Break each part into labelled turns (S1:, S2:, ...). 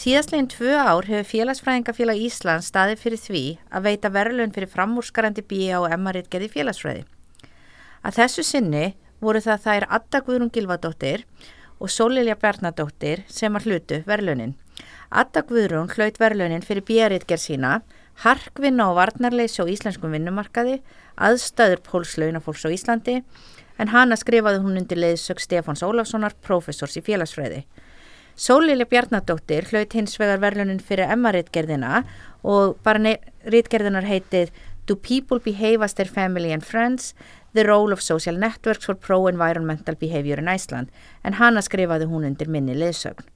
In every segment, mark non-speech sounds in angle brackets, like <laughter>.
S1: Síðastlegin tvö ár hefur Félagsfræðingafélag Íslands staðið fyrir því að veita verðlun fyrir framúrskarandi B.A. og M.A.R.I.tgerði félagsfræði. Að þessu sinni voru það þær Adda Guðrún Gilvadóttir og Sólilja Bjarnadóttir sem að hlutu verðlunin. Adda Guðrún hlaut verðlunin fyrir B.A.R.I.tgerð sína, harkvinna og varnarleysi á íslenskum vinnumarkaði, aðstöður pólslaunafólks á Íslandi en hana skrifaði hún undir leiðsök Stefáns Ólafssonar, professors í félagsfræði. Sólíli Bjarnadóttir hlaut hins vegar verlunin fyrir Emma-rittgerðina og bara rittgerðinar heitið Do People Behave as Their Family and Friends? The Role of Social Networks for Pro-Environmental Behavior in Iceland en hana skrifaði hún undir minni leiðsögn.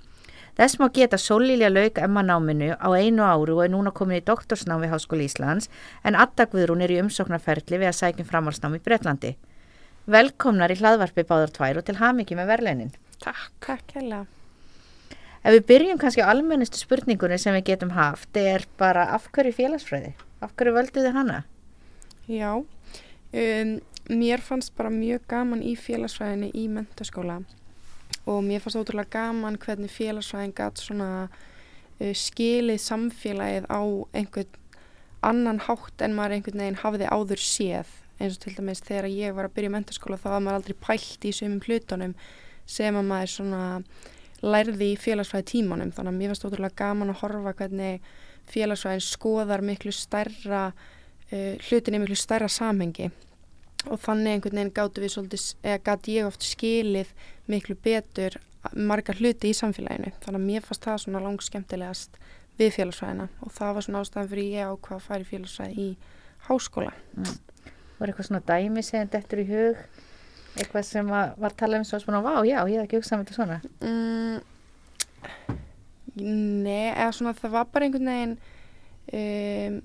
S1: Þess má geta Sólíli að lauka Emma-náminu á einu áru og er núna komin í doktorsnámi Háskóli Íslands en addagviðrún er í umsóknarferli við að sækjum framhalsnámi í Breitlandi. Velkomnar í hlaðvarpi báður tvær og til hafmyggi með verleinin.
S2: Takk. Takk hella.
S1: Ef við byrjum kannski á almennistu spurningunni sem við getum haft, er bara af hverju félagsfræði? Af hverju völdu þið hana?
S2: Já, um, mér fannst bara mjög gaman í félagsfræðinni í mentaskóla og mér fannst ótrúlega gaman hvernig félagsfræðin gætt svona uh, skilið samfélagið á einhvern annan hátt en maður einhvern veginn hafiði áður séð eins og til dæmis þegar ég var að byrja í mentarskóla þá var maður aldrei pælt í sömum hlutunum sem að maður svona lærði í félagsfræði tímanum þannig að mér finnst ótrúlega gaman að horfa hvernig félagsfræðin skoðar miklu stærra uh, hlutin í miklu stærra samhengi. Og þannig einhvern veginn gáttu við svolítið, eða gæti ég oft skilið miklu betur margar hluti í samfélaginu. Þannig að mér fannst það svona langt skemmtilegast við félagsfræðina. Og það var svona ástæðan fyrir ég á hvað að fara í félagsfræði í háskóla. Mm.
S1: Var eitthvað svona dæmi segjandi eftir í hug eitthvað sem var, var talað um svo svona, vá, já, ég hef ekki hugsað með þetta svona. Mm,
S2: Nei, eða svona það var bara einhvern veginn um,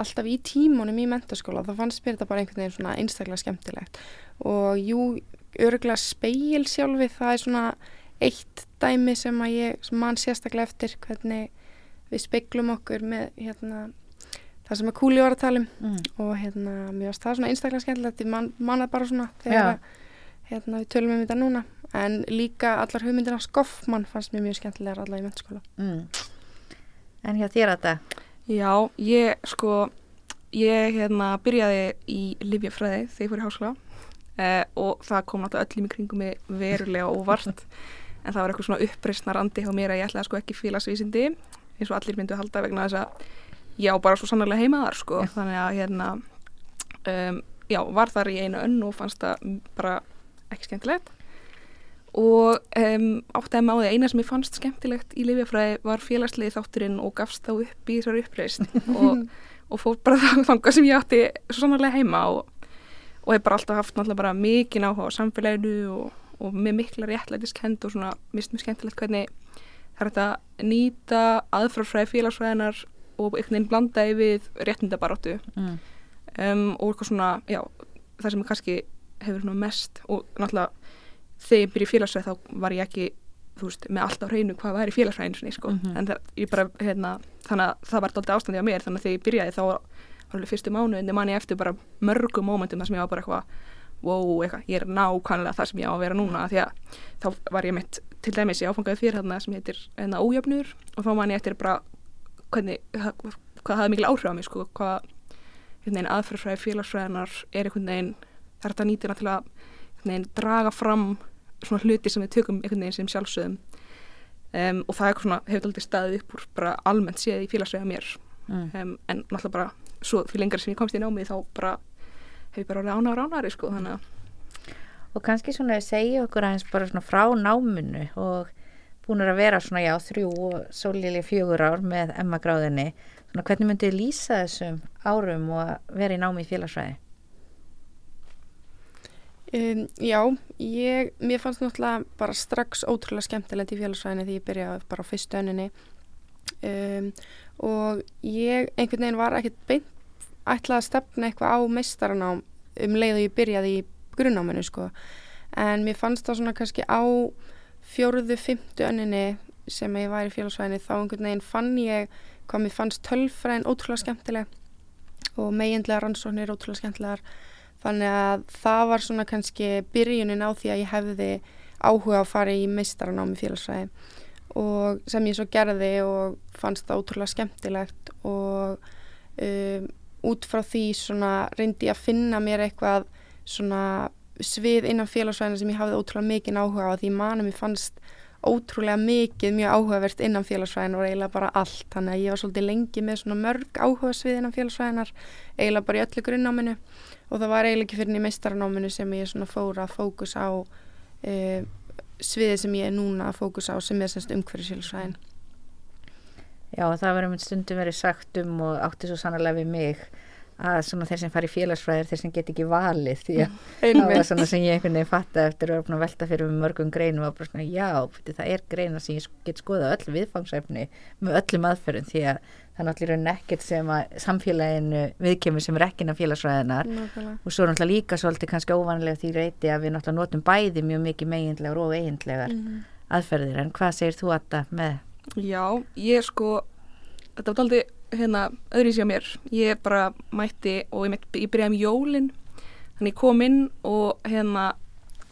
S2: alltaf í tímunum í mentaskóla, þá fannst mér þetta bara einhvern veginn svona einstaklega skemmtilegt. Og jú, öruglega speil sjálfi, það er svona eitt dæmi sem að ég, sem mann sérstaklega eftir hvernig við speiklum okkur með hérna það sem að Kúli var að tala um mm. og hérna, mér finnst það svona einstaklega skemmtilegt ég man, manað bara svona þegar hérna, við tölum um þetta núna en líka allar hugmyndina Skoffmann fannst mér mjög skemmtilegar allar í mennskóla mm.
S1: En hjá þér að það?
S3: Já, ég sko ég hérna byrjaði í Livjafræði þegar ég fór í háskóla eh, og það kom náttúrulega öllum í kringum mig verulega óvart <laughs> en það var eitthvað svona uppreysnar andi á mér að ég ætlaði sko ekki félagsvísindi eins og allir myndu að halda vegna þess að já, bara svo sannlega heimaðar sko, yeah. þannig að hérna um, já, var þar í einu önn og fannst það bara ekki skemmtilegt. Og um, áttæði með á því eina sem ég fannst skemmtilegt í Livjafræði var félagsliði þátturinn og gafst þá upp í þessari uppreist <laughs> og, og fór bara það þanga sem ég átti svo sannlega heima og, og hef bara alltaf haft náttúrulega bara mikið náhuga á samfélaginu og, og með mikla réttlætiskend og svona mist mjög skemmtilegt hvernig það er þetta nýta aðfrafræði félagsfræðinar og einhvern veginn blandaði við réttindabaróttu mm. um, og eitthvað svona, já, það sem kannski hefur mest og náttúrulega þegar ég byrja í félagsræð þá var ég ekki, þú veist, með allt á hreinu hvað væri félagsræðin, sko, mm -hmm. en það, ég bara, hérna, þannig að það var alltaf ástandi á mér, þannig að þegar ég byrjaði þá var alveg fyrstu mánu, en það man ég eftir bara mörgum mómentum þar sem ég var bara eitthvað wow, eitthvað, ég er nákvæmlega það sem ég á að vera núna því að þá var ég mitt til dæmis ég áfangaði fyrir þarna sem heitir enna hérna, ójöfnur og þá man ég eftir bara hvernig, hvað það hefði mikil áhrif á mig sko, hvað aðferðfræði félagsfræðinar er einhvern veginn er þetta nýtina til að veginn, draga fram svona hluti sem við tökum einhvern veginn sem sjálfsögum um, og það svona, hefur aldrei staðið upp úr bara almennt séð í félagsfræða mér mm. um, en náttúrulega bara svo fyrir lengar sem ég komst í námið þá bara hefur bara orðið og ánari sko þannig að
S1: Og kannski svona að segja okkur aðeins bara svona frá náminu og búin að vera svona já þrjú og svolíli fjögur ár með emmagráðinni svona hvernig myndið lýsa þessum árum og vera í námi í félagsræði?
S2: Um, já, ég, mér fannst náttúrulega bara strax ótrúlega skemmtilegt í félagsræðinni því ég byrjaði bara á fyrstu önninni. Um, og ég einhvern veginn var ekkert beint ætlað að stefna eitthvað á meistaranám um leið og ég byrjaði í grunnáminu sko. En mér fannst það svona kannski á fjóruðu, fymtu önninni sem ég var í félagsvæðinni þá einhvern veginn fann ég hvað mér fannst tölfræðin ótrúlega skemmtileg og meginlega rannsóknir ótrúlega skemmtilegar. Þannig að það var svona kannski byrjunin á því að ég hefði áhuga að fara í meistaranámi félagsvæði og sem ég svo gerði og fannst það ótrúlega skemmtilegt og um, út frá því svona reyndi ég að finna mér eitthvað svona svið innan félagsvæðina sem ég hafði ótrúlega mikið áhuga á því manum ég fannst ótrúlega mikið mjög áhugavert innan félagsvæðin og eiginlega bara allt. Þannig að ég var svolítið lengi með svona mörg áhuga svið innan félagsvæðinar eiginlega bara í öllu grunnáminu. Og það var eiginlega ekki fyrir í meistaranáminu sem ég svona fóra að fókus á e, sviði sem ég er núna að fókus á sem er semst umhverfisfélagsvæðin
S1: Já, það verður mynd stundum verið sagt um og átti svo sannlega við mig að svona þeir sem fari í félagsfræðir þeir sem get ekki valið því að <laughs> það var svona sem ég einhvern veginn fatta eftir að velta fyrir mörgum greinum og bara svona já, það er greina sem ég get skoða öll viðfangsefni með öllum aðferðum því að það er náttúrulega nekkert sem að samfélaginu viðkemur sem er ekki inn á félagsfræðinar og svo er náttúrulega líka svolítið kannski óvanlega því reyti að við náttúrulega notum bæði mjög mikið meginlegar og eigindlegar mm -hmm. aðferðir en hvað segir þú að það með?
S3: Já, ég sko þetta var aldrei hérna öðru í sig á mér. Ég bara mætti og ég, mætti, ég byrjaði um jólin. Þannig ég kom inn og hérna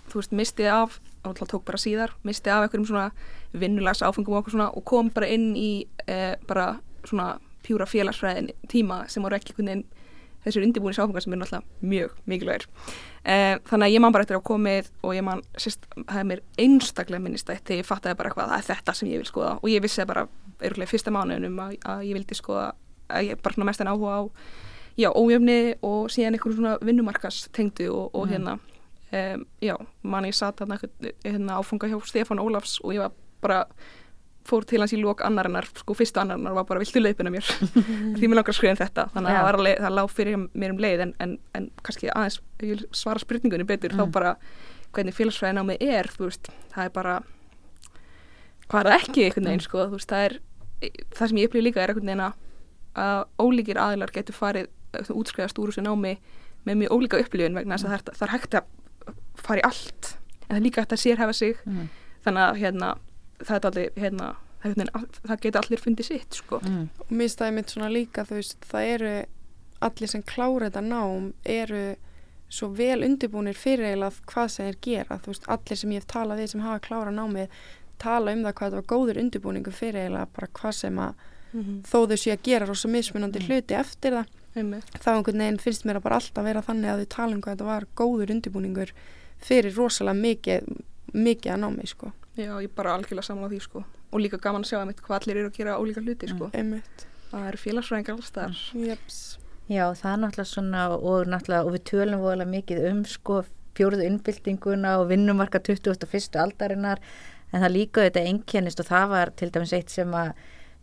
S3: þú veist mistiði af alltaf tók bara síðar mistiði af einhverjum svona vinnulags áfengum og svona og kom bara inn í eh, bara svona pjúra félagsfræðin tíma sem voru ekki einhvern veginn þessir undirbúinis áfangar sem eru náttúrulega mjög mikilvægir. Eh, þannig að ég man bara eftir að komið og ég man, sérst, það er mér einstaklega minnistætt þegar ég fattaði bara hvað það er þetta sem ég vil skoða og ég vissi bara örgulega fyrsta mánuðunum að, að ég vildi skoða að ég bara mest en áhuga á já, ójöfni og síðan einhvern svona vinnumarkas tengdu og, og mm. hérna um, já, man ég satt hérna áfunga hjá Stefán Ólafs og ég var bara fór til hans í lók annarinnar, sko fyrstu annarinnar var bara viltu leipina mér <laughs> því mér langar að skrifa um þetta þannig að það, leið, það lág fyrir mér um leið en, en, en kannski aðeins svara spurningunni betur mm. þá bara hvernig félagsfræðin á mig er veist, það er bara hvað er það ekki einhvern veginn mm. sko veist, það er það sem ég upplýði líka er einhvern veginn að ólíkir aðilar getur farið útskriðast úr þessu námi með mjög ólíka upplýðun vegna þess að það er, það er hægt að fara í allt en það er líka hægt að sérhefa sig mm. þannig að hérna það er allir hérna, það getur allir fundið sitt sko.
S2: mm. og mér stæði mitt svona líka þú veist, það eru allir sem klára þetta nám eru svo vel undirbúinir fyrir eiginlega hvað sem þeir gera, þú veist, allir sem ég hef talað við sem hafa klára námið tala um það hvað þetta var góður undirbúningu fyrir eiginlega bara hvað sem að mm -hmm. þó þau sé að gera rosa mismunandi mm. hluti eftir það
S3: Heimmi.
S2: þá einhvern veginn finnst mér að bara alltaf vera þannig að þau tala um hvað þetta var góður undirbúningur fyrir rosalega mikið mikið að námi sko
S3: Já, ég bara algjörlega saman á því sko og líka gaman að sjá að mitt hvað allir eru að gera ólíka hluti sko
S2: mm.
S3: það eru félagsfræðingar alls þar
S2: Jeps.
S1: Já, það er náttúrulega svona og, náttúrulega, og við tölum voðalega mikið um sko fjóruðu innbyltinguna og vinnumarka 21. aldarinnar en það líka þetta engjennist og það var til dæmis eitt sem að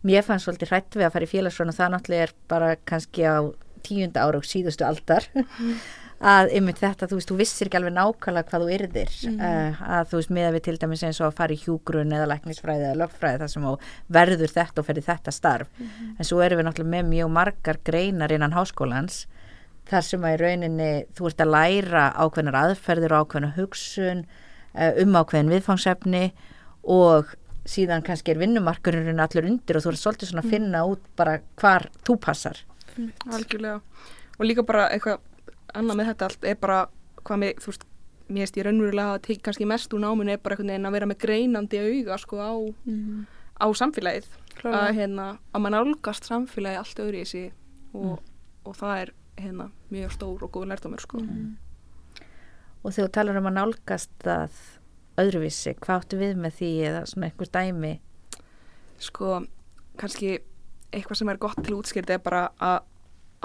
S1: mér fannst svolítið hrætt við að fara í félagsfræðin og það náttúrulega er bara kannski á tíunda ára og síðustu aldar mm. <laughs> að yfir þetta, þú veist, þú vissir ekki alveg nákvæmlega hvað þú yrðir mm. uh, að þú veist, með að við til dæmis eins og að fara í hjúgrun eða læknisfræði eða lögfræði þar sem verður þetta og ferði þetta starf mm. en svo erum við náttúrulega með mjög margar greinar innan háskólans þar sem að í rauninni þú ert að læra ákveðnar aðferðir og ákveðnar hugsun uh, um ákveðin viðfangsefni og síðan kannski er vinnumarkurinn allur undir og þú ert svolítið svona að mm. finna út bara hvar þú passar
S3: Algjörlega og líka bara eitthvað annað með þetta allt er bara hvað með, þú veist, mér veist ég raunverulega að kannski mest úr náminu er bara einhvern veginn að vera með greinandi auga sko á, mm. á samfélagið Klálega. að hérna, að mann álgast samfélagið allt öðru í sig og, mm. og það er hérna mjög stór og góð lærdomur sko mm.
S1: Og þegar þú talar um að nálgast það öðruvísi, hvað áttu við með því eða svona einhvers dæmi?
S3: Sko, kannski eitthvað sem er gott til útskýrt er bara að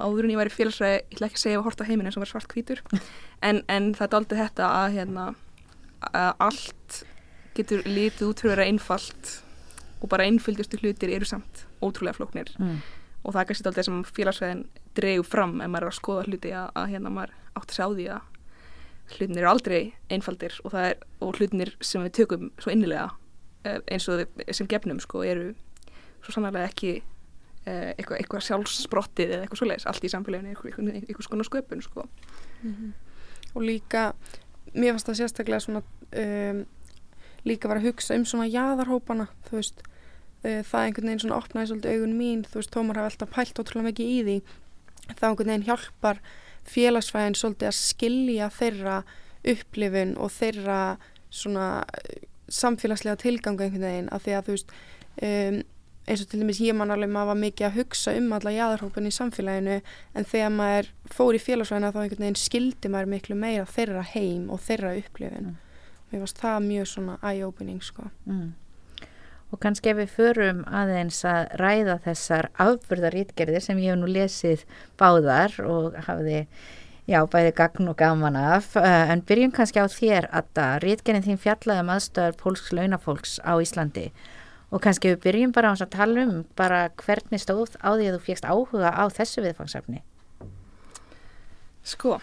S3: áður en ég væri félagsræði, ég ætla ekki að segja að horta heiminn eins og var svart hvítur <laughs> en, en það er aldrei þetta að, hérna, að allt getur litið út fyrir að vera einfalt og bara einföldustu hlutir eru samt ótrúlega flóknir mm. og það er kannski aldrei sem félagsræðin dreyju fram ef maður er að skoða hluti að, að hérna maður átt að sjá því að hlutinir eru aldrei einfaldir og, er, og hlutinir sem við tökum svo innilega eh, eins og sem gefnum sko eru svo sannarlega ekki uh, eitthvað, eitthvað sjálfsbrottið eða eitthvað svoleiðis, allt í samfélaginu eitthvað, eitthvað, skona sköpun sko.
S2: Mhm. og líka mér fannst það sérstaklega svona um, líka var að hugsa um svona jaðarhópana þú veist uh, það einhvern veginn svona opnaði svolítið augun mín þú veist, Tómar hafa alltaf pælt ótrúlega mikið í því það einhvern veginn hjálpar félagsfæðin svolítið að skilja þeirra upplifun og þeirra svona uh, samfélagslega tilgangu einhvern veginn af því að þú veist um, eins og til dæmis ég man alveg maður var mikið að hugsa um alla jáðarhópin í samfélaginu en þegar maður fór í félagsvæðina þá einhvern veginn skildi maður miklu meira þeirra heim og þeirra upplifin
S1: Mm.
S2: mér varst það mjög svona eye-opening sko
S1: Mm. Og kannski ef við förum aðeins að ræða þessar afburðarítgerðir sem ég hef nú lesið báðar og hafði, já, bæði gagn og gaman af, uh, en byrjum kannski á þér að rítgerðin þín fjallaði um aðstöðar pólsks launafólks á Íslandi og kannski við byrjum bara á þess að tala um bara hvernig stóð á því að þú fegst áhuga á þessu viðfangsefni.
S3: Sko,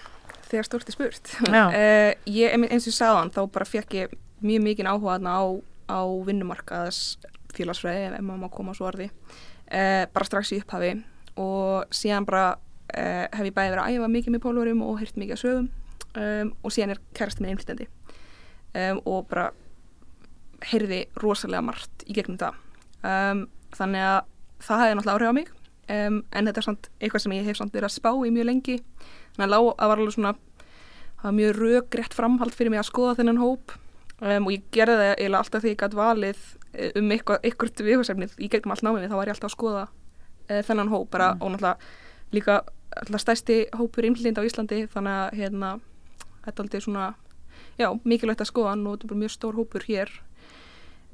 S3: þegar stórt er spurt. Uh, ég, eins og ég sagðan, þá bara fekk ég mjög mikið áhuga þarna á, á vinnumarkaðs félagsfræði, ef maður má koma svo orði, uh, bara strax í upphafi. Og síðan bara uh, hef ég bæði verið að æfa mikið með pólverum og heyrt mikið að sögum um, og síðan er kærast minn einflitandi um, og bara heyrði rosalega margt í gegnum það. Um, þannig að það hefði náttúrulega áhrif á mig. Um, en þetta er samt eitthvað sem ég hef samt verið að spá í mjög lengi. Þannig að lá, að var alveg svona það var mjög röggrétt framhald fyrir mig að skoða þennan hóp um, og ég gerði það eiginlega alltaf því ég gætt valið eh, um eitthvað viðhversefnið í gegnum allt námið þá var ég alltaf að skoða uh, þennan hóp bara
S1: Mm.
S3: og náttúrulega líka alltaf stæsti hópur innlind á Íslandi þannig að hérna þetta er aldrei svona já, mikilvægt að skoða og þetta er bara mjög stór hópur hér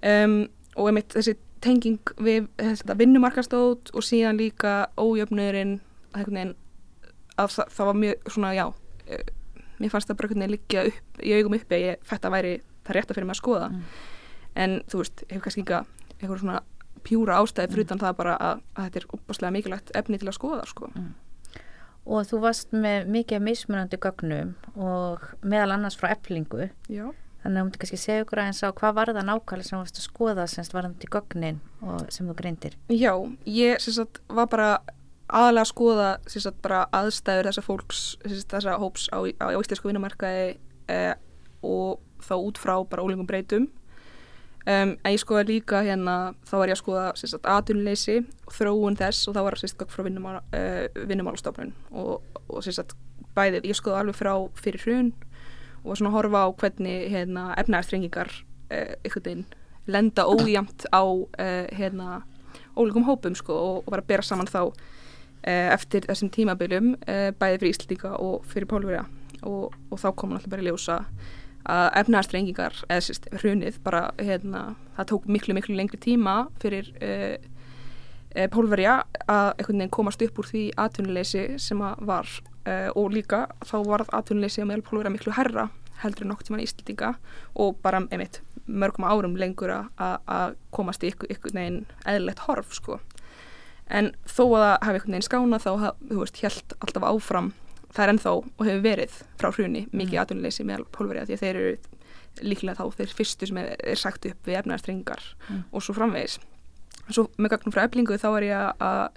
S3: um, og einmitt þessi tenging við þetta vinnumarkastótt og síðan líka ójöfnurinn að, að það, var mjög svona já eh, mér fannst það bara einhvern veginn liggja upp í augum uppi að ég þetta væri það rétta fyrir mig að skoða
S1: Mm.
S3: en þú veist, hefur kannski ekki eitthvað svona pjúra ástæði fyrir
S1: Mm.
S3: utan það bara að, að þetta er opaslega mikilvægt efni til að skoða sko.
S1: Og þú varst með mikið mismunandi gögnum og meðal annars frá eflingu
S3: Já.
S1: Þannig að þú mútti kannski segja ykkur aðeins á hvað var það nákvæmlega sem þú varst að skoða semst varðandi gögnin og sem þú greindir.
S3: Já, ég sagt var bara aðalega að skoða sagt bara aðstæður þessa fólks, sagt þessa hóps á, á, á íslensku vinnumarkaði eh, og þá út frá bara ólingum breytum. Um, en ég skoða líka hérna, þá var ég að skoða atunleysi og þróun þess og þá var gögn frá uh, vinnumálastofnun og, og sem sagt bæðið, ég skoða alveg frá fyrir hrun og var svona að horfa á hvernig hérna, efnæðarstrengingar uh, einhvern veginn lenda ójæmt á uh, hérna, ólíkum hópum sko, og, og var að bera saman þá uh, eftir þessum tímabiljum uh, bæði fyrir Íslandíka og fyrir Pólverja og, og þá kom alltaf bara í ljósa að efnæðarstrengingar eða sérst hrunið bara hérna, það tók miklu miklu lengri tíma fyrir uh, uh, Pólverja að einhvern veginn komast upp úr því atvinnuleysi sem að var uh, og líka þá varð atvinnuleysi að meðal Pólverja miklu herra heldur en nokk tíman Íslandíka og bara einmitt mörgum árum lengur að- komast í ykkur neginn eðlilegt horf sko. En þó að það hafi einhvern veginn skána þá, þú veist, held alltaf áfram það er ennþá og hefur verið frá hruni mikið
S1: Mm.
S3: atvinnuleysi meðal pólverja því að þeir eru líklega þá þeir fyrstu sem er, er sagt upp við efnaðarstrengar
S1: Mm.
S3: og svo framvegis. Svo með gagnum frá eflingu þá er ég að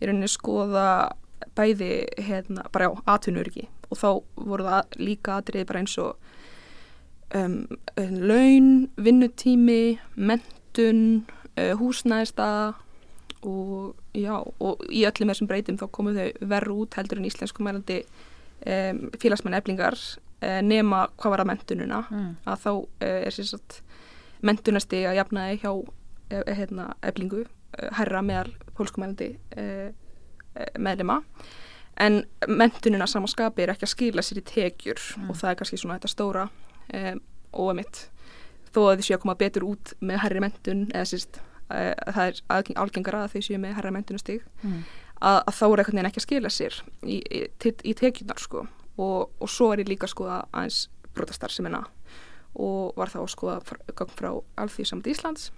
S3: í rauninni skoða bæði hérna, bara á atvinnurki og þá voru það líka atriði bara eins og um, laun, vinnutími, mentun, uh, húsnæðista og já, og í öllum þessum breytum þá komu þau verru út heldur en íslensku mælandi um, félagsmenn eflingar uh, nema hvað var að mentununa
S1: Mm.
S3: að þá uh, er sér satt mentunasti að jafnaði hjá uh, hérna, eflingu herra meðal pólskumælandi meðlema en mentunina samanskapi er ekki að skila sér í tekjur
S1: Mm.
S3: og það er kannski svona þetta stóra um, og emitt þó að þið séu að koma betur út með herri mentun eða sérst uh, það er algeng- algengara að þau séu með herra mentunastig
S1: Mm.
S3: að, að þá er veginn ekki að skila sér í, í, í, tekjunar sko. Og, og svo er ég líka að skoða aðeins brotastarfsemina. Og var þá að skoða gang frá Alþýðsamt Íslands.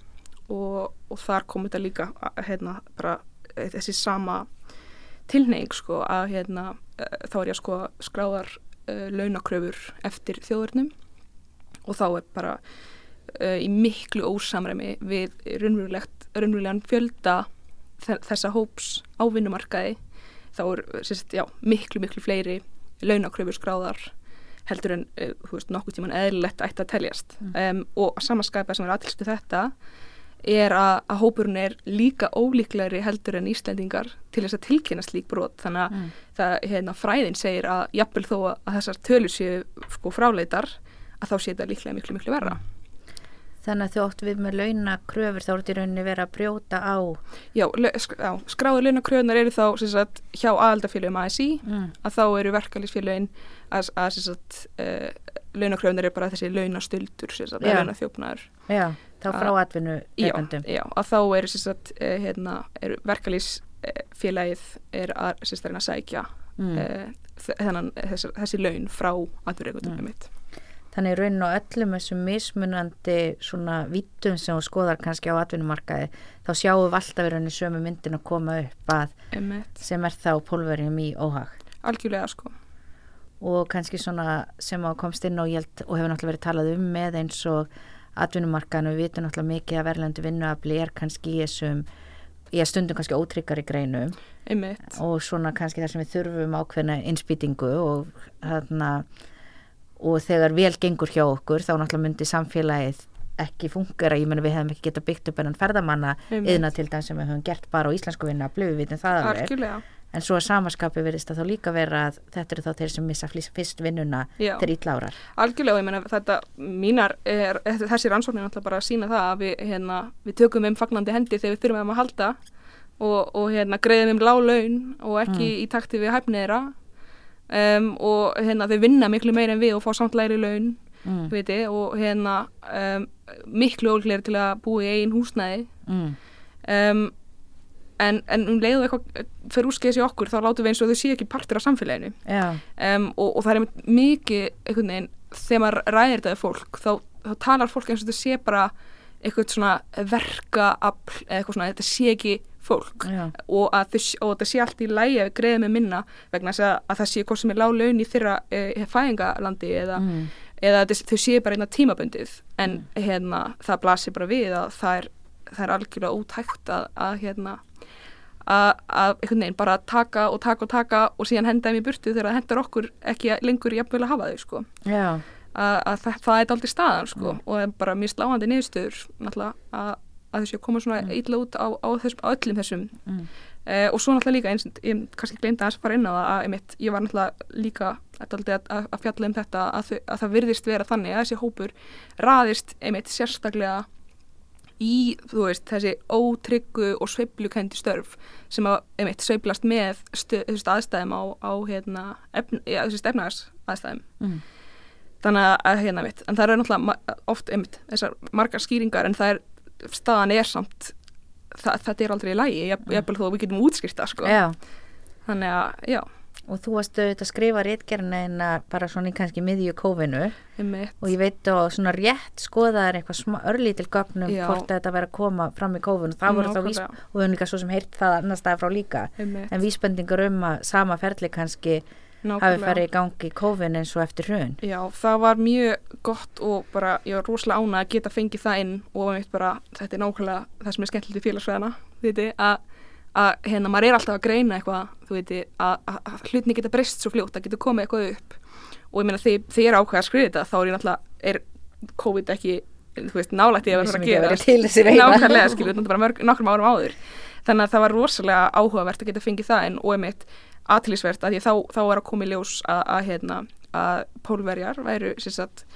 S3: Og, og þar kom þetta líka hérna bara eh, þessi sama tilneying sko að hérna uh, þá er ég að skoða skráðar uh, launakröfur eftir þjóðurnum og þá er bara uh, í miklu ósamræmi við raunverulegt, raunverulegan fjölda þe- þessa hóps á vinnumarkaði þá er sérst, já, miklu, miklu fleiri launakröfur skráðar heldur en, uh, veist, nokkuð tíman eðlilegt ætti að teljast um, og samanskæpa sem er aðtilstu þetta er að, að hópurinn er líka ólíklegri heldur en Íslendingar til þess að tilkynna slík brot þannig að
S1: Mm.
S3: það, hérna, fræðin segir að jafnvel þó að þessar tölur séu sko fráleitar að þá sé þetta líklega miklu, miklu verra.
S1: Þannig að þú átt við með launakröfur þá er þetta í rauninni verið að brjóta á
S3: Já, sk- já skráður launakröðunar eru þá sagt, hjá aðaldafélögum ASI
S1: mm.
S3: að þá eru verkalýsfélögin að, að sagt, uh, launakröðunar eru bara þessi launastöldur.
S1: Já, þá frá atvinnu
S3: Já, já, að þá eru uh, hérna, eru verkalýsfélagið er að, sagt, að sækja
S1: mm.
S3: uh, þennan, þessi, þessi laun frá atvinnureikundum
S1: Mm. Þannig rauninni á öllum þessum mismunandi svona vittum sem þú skoðar kannski á atvinnumarkaði þá sjáum við alltaf í rauninni sömu myndin að koma upp að
S3: Einmitt.
S1: sem er þá pólverjum í óhag
S3: Algjörlega sko.
S1: og kannski svona sem á komst inn og, ég held, og hefur náttúrulega verið talað um með eins og atvinnumarkaðinu við vitum náttúrulega mikið að verðlendu vinnuafli er kannski í þessum í að stundum kannski ótryggar í greinum
S3: Einmitt.
S1: og svona kannski þar sem við þurfum ákveðna innspýtingu og þarna og þegar vel gengur hjá okkur þá náttúrulega myndi samfélagið ekki fungera, ég menna við hefum ekki getað byggt upp enn ferðamanna yðna til dæmis sem við höfum gert bara á íslensku vinna blöfu vitum það alveg,
S3: Algjörlega.
S1: en svo að samaskapi verðist að þá líka vera að þetta eru þá þeir sem missa fyrst vinnuna þeir ítlárar
S3: Algjörlega, og ég meina þetta, mínar, er, þessi rannsóknir er náttúrulega bara að sína það að við, hérna, við tökum um fagnandi hendi þegar við þurfum um að halda og, og hérna, greiðum um lág laun og ekki í takti við hæfniðra um, og hérna, þau vinna miklu meira en við og fá samt læri laun,
S1: mm.
S3: viti, og hérna, um, miklu ólgleiri til að búa í eigin húsnæði
S1: Mm.
S3: um, en, en um leiðu eitthvað fyrir úrskeiðis í okkur þá látum við eins og þau séu ekki partur af samfélaginu um, og, og það er mikið einhvern veginn, þegar maður ræðir þetta við fólk þá, þá talar fólk eins og þetta sé bara eitthvað svona verkaafl eða eitthvað svona, þetta sé ekki fólk
S1: já,
S3: og að og þetta sé allt í lægi að við greiðum með minna vegna þess að, að það sé hvort sem er lág laun í þeirra e, fæðingalandi eða,
S1: mm.
S3: eða þetta, þau sé bara einna tímabundið en hérna það blasir bara við að það er, það er algjörlega útækt að, að hérna að, að veginn bara taka og taka og taka og síðan henda þeim í burtu þegar það hendar okkur ekki lengur jafnvel að hafa þau sko. að, að það, það er aldrei staðan sko. og það er bara mjög sláandi niðurstöður náttúrulega að, að þessu koma svona mm. illa út á, á, þessum, á öllum þessum
S1: mm.
S3: uh, og svo náttúrulega líka eins, ég kannski glemdi að fara inn á það að einmitt, ég var náttúrulega líka að, að, að fjalla um þetta að, að það virðist vera þannig að þessi hópur raðist einmitt sérstaklega í, þú veist, þessi ótryggu og sveiflukendi störf sem að, einmitt, sveiflast með stu, aðstæðum á, á hérna, efn, ja, efnaðars aðstæðum
S1: Mm.
S3: þannig að, hérna, einmitt, en það eru náttúrulega oft, einmitt, þessar margar skýringar en það er, staðan er samt það, þetta er aldrei í lægi, ég, ég þó að við getum útskýrta, sko.
S1: Já.
S3: Þannig að, já,
S1: og þú varst auðvitað að skrifa réttgerina bara svona í kannski miðju kófinu. Og ég veit og svona rétt skoðaðar eitthvað smá örlítil gögnum hvort þetta verið að koma fram í kófinu. Það voru þá vís
S3: Nákvæmlega.
S1: og við höfum líka svo sem heyrt það annar staðar frá líka.
S3: Einmitt,
S1: en vísbendingur um að sama ferli kannski hafi farið í gangi í kófinu eins og eftir hrun.
S3: Já, það var mjög gott og bara, ég var rosalega ána að geta fengið það inn og einmitt bara, þetta er nákvæmlega það sem er skemmtilegt í veit, að að hérna, maður er alltaf að greina eitthvað þú veit, að, hlutinni geta breyst svo fljótt, að geta komið eitthvað upp. Og ég meina þegar ég er ákveð að skrifa þetta þá er ég náttúrulega, er COVID ekki þú veist, nálægt ég að vera að gera nákvæmlega, skilur, þetta er bara mörg, nokkrum árum áður. Þannig að það var rosalega áhugavert að geta fengið það en og einmitt aðtilísvert að því þá, þá er að koma í ljós að, að, hérna, að pólverjar væru sagt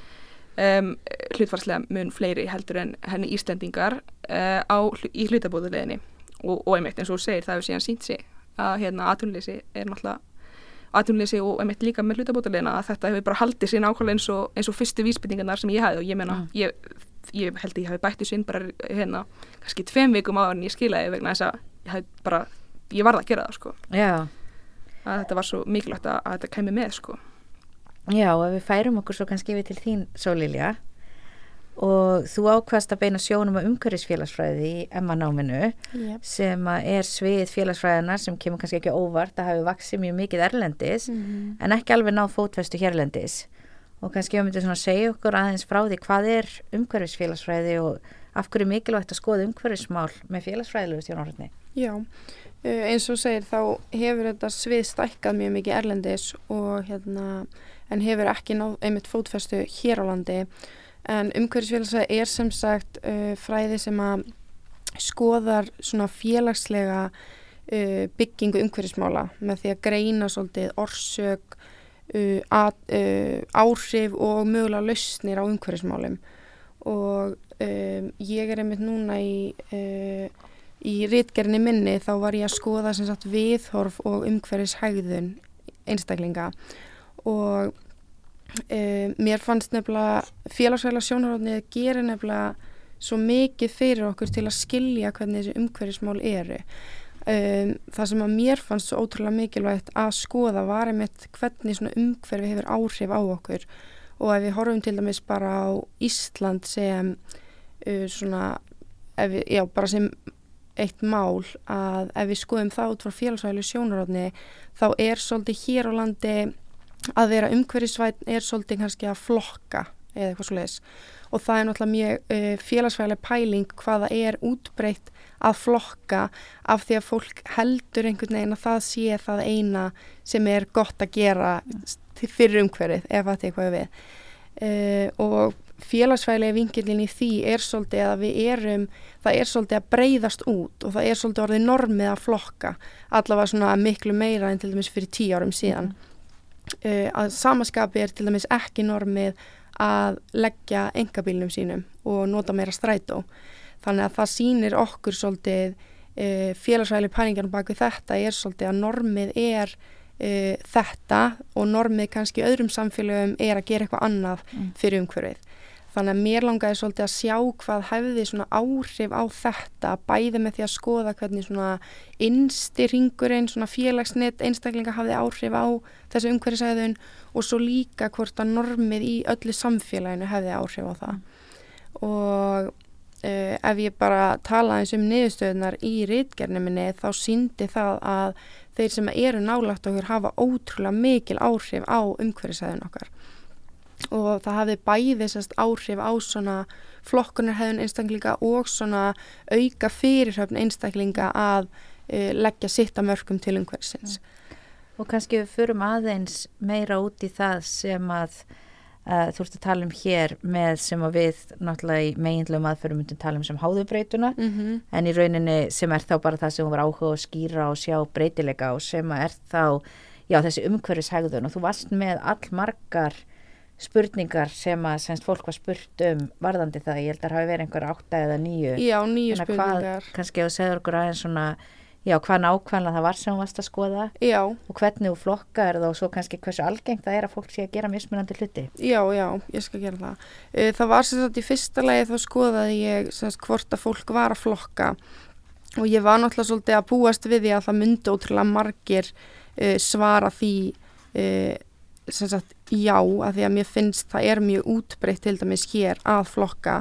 S3: um, hlutfarslega mun fleiri heldur en henni Íslendingar uh, á, í hlutabóðuleginni og, og einmitt eins og segir það hefur síðan sínt sig að hérna atvinnleysi er náttúrulega atvinnleysi og einmitt líka með hlutabótalegina að þetta hefur bara haldið sér nákvæmlega eins og, eins og fyrstu vísbendingarnar sem ég hefði og ég meina,
S1: Mm.
S3: ég, ég held að ég hafi bætt þessu inn bara hérna, kannski tveim vikum áður en ég skilaði vegna þess að ég bara, ég varð að gera það sko,
S1: já,
S3: að þetta var svo mikilvægt að, að þetta kemi með sko.
S1: já, og ef við færum okkur svo kannski við til þín Sólilja og þú ákvæmst að beina sjónum á umhverfisfélagsfræði í Emma-náminu
S2: Yep.
S1: sem að er svið félagsfræðina sem kemur kannski ekki á óvart að hafi vaksið mjög mikið erlendis
S2: Mm.
S1: en ekki alveg náð fótvestu hérlendis og kannski ég myndi svona segja okkur aðeins frá því hvað er umhverfisfélagsfræði og af hverju er mikilvægt að skoða umhverfismál með félagsfræðilegu stjórnarhörni
S2: Já, eins og segir þá hefur þetta svið stækkað mjög mikið erlendis og hérna en hefur ekki náð einmitt fótfestu hér á landi. En umhverfisfélagsfræði er sem sagt uh, fræði sem að skoðar svona félagslega uh, byggingu umhverfismála með því að greina svolítið orsök, uh, að, áhrif og mögulega lausnir á umhverfismálum. Og um, ég er einmitt núna í í rítgerðinni minni þá var ég að skoða sagt viðhorf og umhverfishægðun einstaklinga. Og um, mér fannst nefnilega félagsvæla sjónarhóðnið gerir nefnilega svo mikið fyrir okkur til að skilja hvernig þessi umhverfismál eru. Um, það sem að mér fannst svo ótrúlega mikilvægt að skoða var einmitt hvernig umhverfi hefur áhrif á okkur. Og ef við horfum til dæmis bara á Ísland sem uh, svona við, já, bara sem eitt mál að ef við skoðum það út frá félagsvælu sjónarotni þá er svolítið hér á landi að vera umhverfisvæn er svolítið kannski að flokka eða eitthvað svo leiðis og það er náttúrulega mjög uh, félagsvælega pæling hvaða er útbreytt að flokka af því að fólk heldur einhvern veginn að það sé það eina sem er gott að gera fyrir umhverfið ef það eitthvað við. Uh, og félagsfælegi vingilin í því er svolítið að við erum, það er svolítið að breyðast út og það er svolítið orðið normið að flokka, allavega svona miklu meira en til dæmis fyrir tíu árum síðan. Uh, að samaskapi er til dæmis ekki normið að leggja engabílnum sínum og nota meira strætó. Þannig að það sýnir okkur svolítið uh, félagsfælegi pælingarnum bak við þetta er svolítið að normið er uh, þetta og normið kannski öðrum samfélögum er að gera eitthvað annað mm. fyrir umhverfið. Þannig að mér langaði svolítið að sjá hvað hefði svona áhrif á þetta bæði með því að skoða hvernig svona innstyrringurinn, svona félagsnett einstaklinga hafði áhrif á þessu umhverfisæðun og svo líka hvort að normið í öllu samfélaginu hefði áhrif á það. Og uh, ef ég bara tala eins um niðurstöðunar í rítgerni minni þá síndi það að þeir sem eru nálagt okkur hafa ótrúlega mikil áhrif á umhverfisæðun okkar og það hafði bæði sérst áhrif á svona flokkunarhæðun einstaklinga og svona auka fyrirhöfn einstaklinga að uh, leggja sitt að mörgum til umhversins.
S1: Og kannski við förum aðeins meira út í það sem að uh, þú ert að tala um hér með sem að við náttúrulega í meginlegum aðferðum myndum tala um sem háðubreytuna mm -hmm. en í rauninni sem er þá bara það sem hún var áhuga að skýra og sjá breytilega og sem að er þá já þessi umhverfishægðun og þú varst með all margar spurningar sem að semst fólk var spurt um varðandi það, ég held að það hafi verið einhver átta eða nýju.
S2: Já, nýju spurningar.
S1: Hvað, kannski að segja okkur aðeins svona, já, hvað nákvæmlega það var sem þú varst að skoða
S2: já.
S1: og hvernig þú flokkar það og svo kannski hversu algengt það er að fólk sé að gera mismunandi hluti.
S2: Já, já, ég skal gera það. Eh, það var sem sagt í fyrsta lagi þá skoðaði ég semst hvort að fólk var að flokka og ég var náttúrulega svolítið að búast við því að það myndi ótrúlega margir uh, svara því uh, sagt, já, að því að mér finnst það er mjög útbreytt til dæmis hér að flokka.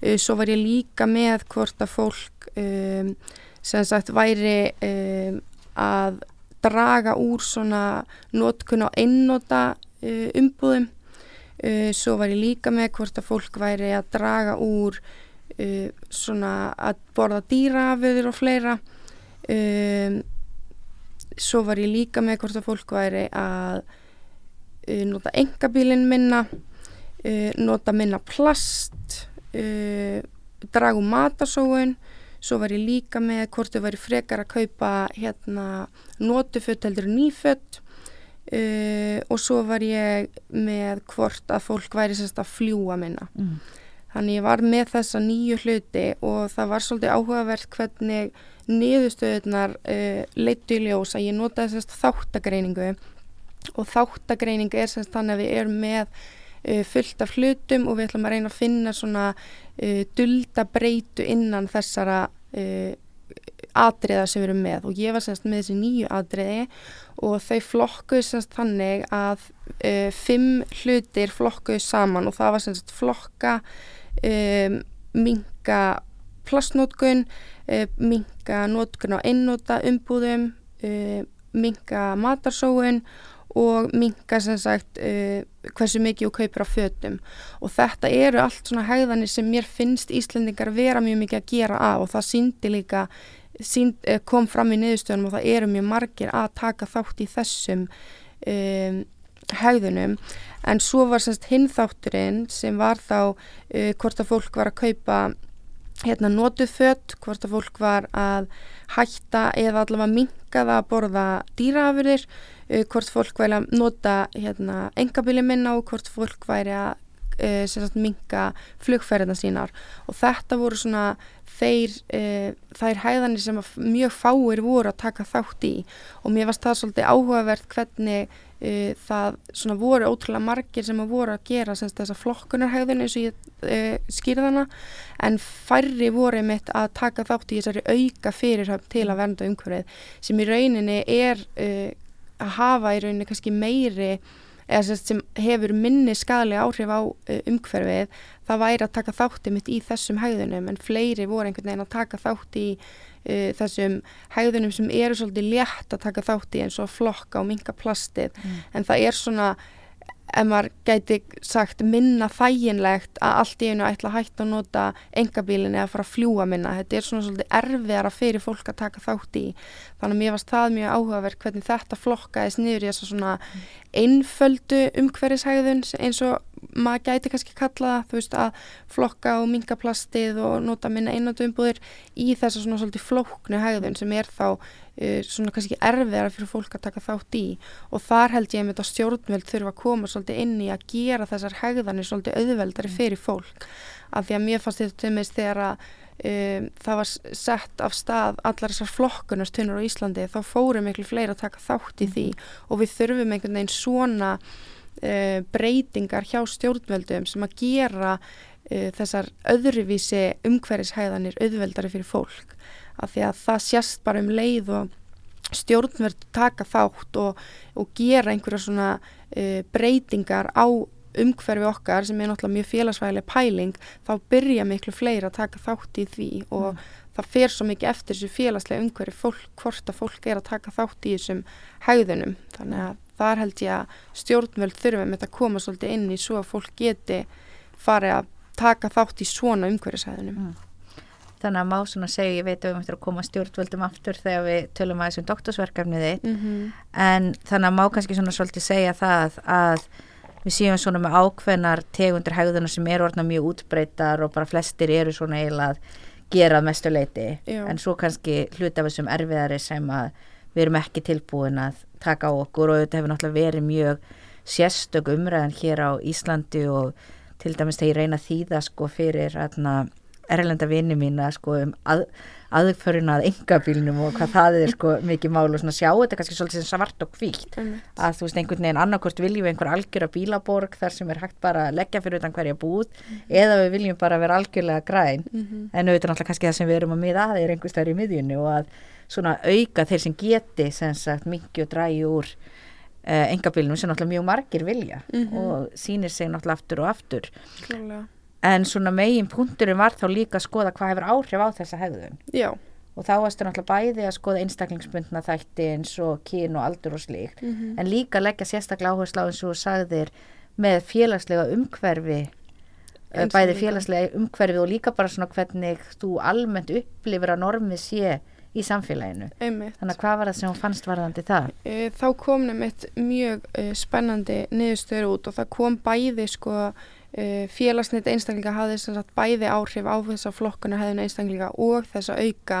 S2: Uh, svo var ég líka með hvort að fólk um, sem sagt væri um, að draga úr svona nótkun á einnóta uh, umbúðum. Uh, svo var ég líka með hvort að fólk væri að draga úr uh, svona að borða dýraföður og fleira. Um, svo var ég líka með hvort að fólk væri að nota engabílin minna. Uh, nota minna plast. Uh, dragu matarsóun svo var ég líka með hvort þau væri frekar að kaupa hérna nótufött heldur nýfött uh, og svo var ég með hvort að fólk væri sérst að fljúa minna. Mm. þannig ég var með þessa nýju hluti og það var svolítið áhugavert hvernig niðurstöðunar uh, leittu í ljós að ég notaði sérst þáttagreiningu og þáttagreining er semst þannig að við erum með uh, fullt af hlutum og við ætlum að reyna að finna svona uh, dulda breytu innan þessara uh, atriða sem við erum með. Og ég var semst með þessi nýju atriði og þau flokkuð semst þannig að uh, fimm hlutir flokkuð saman. Og það var semst flokka um, minga plastnótkun uh, minga nótkun á einnóta umbúðum uh, minga matarsóun og minka sem sagt uh, hversu mikið þú kaupir á fötum. Og þetta eru allt svona hæðanir sem mér finnst Íslandingar vera mjög mikið að gera af og það síndi líka sín, uh, kom fram í niðurstöðunum og það eru mjög margir að taka þátt í þessum um, hegðunum en svo var semst hinn þátturinn sem var þá uh, hvort að fólk var að kaupa hérna notuð fött, hvort að fólk var að hætta eða allavega minka það að borða dýraafurðir uh, hvort fólk væri að nota hérna engabili minna og hvort fólk væri að uh, sagt, minka flugferðina sínar. Og þetta voru svona þeir, uh, þær hæðanir sem mjög fáir voru að taka þátt í. Og mér varst það svolítið áhugavert hvernig uh, það svona voru ótrúlega margir sem að voru að gera semst, þessa flokkunarhæðun eins og ég uh, skýrðana en færri voru mitt að taka þátt í þessari auka fyrirhöfn til að vernda umhverfið sem í rauninni er að hafa í rauninni kannski meiri eða sem hefur minni skali áhrif á umhverfið það væri að taka þátti mitt í þessum hæðunum en fleiri voru einhvern veginn að taka þátti í uh, þessum hæðunum sem eru svolítið létt að taka þátti eins og flokka og minga plastið. Mm. en það er svona ef maður gæti sagt minna þæginlegt að allt í einu ætla að hætta að nota engabílinn eða fara að fljúa minna. Þetta er svona svolítið erfiðara fyrir fólk að taka þátt í. Þannig að mér varst það mjög áhugaverð hvernig þetta flokkaðis niður í þess að svona einföldu umhverjishæðun eins og maður gæti kannski kalla það þú veist að flokka og minga plastið og nota minna einandu umbúðir í þess að svona svolítið flóknu hæðun sem er þá uh, svona kannski erfiðara fyrir fólk að taka þátt í og þar held ég að þetta stjórnveld þurfa að koma svolítið inn í að gera þessar hæðanir svolítið auðveldari mm. fyrir fólk af því að mér fannst þetta til meðist þegar að um, það var sett af stað allar þessar flokkunastunur á Íslandi þá fórum miklu fleira að taka þátt í því mm. og við þurfum einhvern veginn svona uh, breytingar hjá stjórnveldum sem að gera uh, þessar öðruvísi umhverfishæðanir auðveldari fyrir fólk af því að það sést bara um leið og stjórnverð taka þátt og, og gera einhverja svona uh, breytingar á umhverfi okkar sem er náttúrulega mjög félagsvægileg pæling þá byrja miklu fleiri að taka þátt í því og mm. það fer svo mikið eftir þessu félagslega umhverfi fólk, hvort að fólk er að taka þátt í þessum hæðunum þannig að þar held ég að stjórnvöld þurfum að koma svolítið inn í svo að fólk geti farið að taka þátt í svona umhverfishæðunum mm
S1: þannig að má svona segja, ég veit að við möttum að koma stjórnvöldum aftur þegar við tölum að þessum doktorsverkefniði mm -hmm. en þannig að má kannski svona svolítið segja það að við séum svona með ákveðnar tegundir hægðunar sem eru orðna mjög útbreytar og bara flestir eru svona eiginlega að gera mestu leiti Já. en svo kannski hluti af þessum erfiðari sem að við erum ekki tilbúin að taka á okkur og þetta hefur náttúrulega verið mjög sérstök umræðan hér á Íslandi og til dæmis þegar ég reyna þýða sko fyrir aðna erlenda vini mín að sko um að, aðföruna að engabílnum og hvað það er sko mikið mál og svona sjá þetta kannski svolítið svart og hvítt að þú veist einhvern veginn annarkort viljum við einhver algjör að bílaborg þar sem er hægt bara að leggja fyrir utan hverja búð mm -hmm. eða við viljum bara vera algjörlega græn mm -hmm. en auðvitað náttúrulega kannski það sem við erum að miða að er einhver stær í miðjunni og að svona auka þeir sem geti sem sagt mikið og drægi úr uh, eh, engabílnum sem náttúrulega mjög margir vilja mm -hmm. og sínir sig náttúrulega aftur og aftur Klálega en svona megin punkturinn var þá líka að skoða hvað hefur áhrif á þessa hegðun
S2: Já.
S1: og þá varstu náttúrulega bæði að skoða einstaklingsbundna þætti eins og kín og aldur og slík mm -hmm. en líka leggja sérstaklega áherslu á eins og sagðir með félagslega umhverfi eh, bæði félagslega umhverfi og líka bara svona hvernig þú almennt upplifir að normið sé í samfélaginu.
S2: Einmitt.
S1: Þannig að hvað var það sem fannst varðandi það?
S2: E, þá kom nefnitt mjög e, spennandi niðurstöður út og það kom bæði sko Uh, félagsneitt einstaklinga hafði sagt, bæði áhrif á þessa flokkuna hefðin einstaklinga og þessa auka